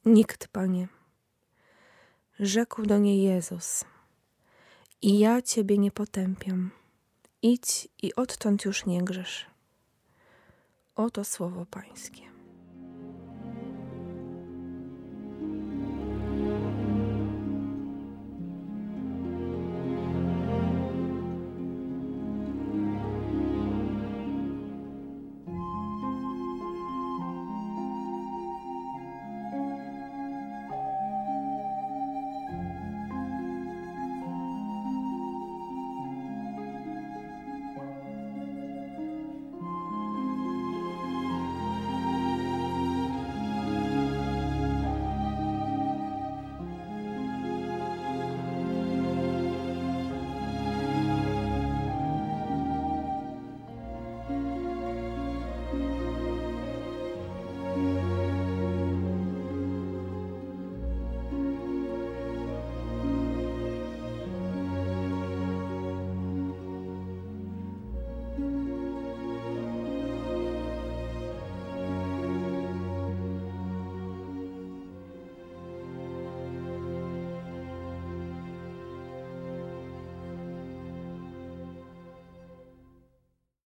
Nikt, panie. Rzekł do niej Jezus: I ja ciebie nie potępiam. Idź i odtąd już nie grzesz. Oto słowo Pańskie.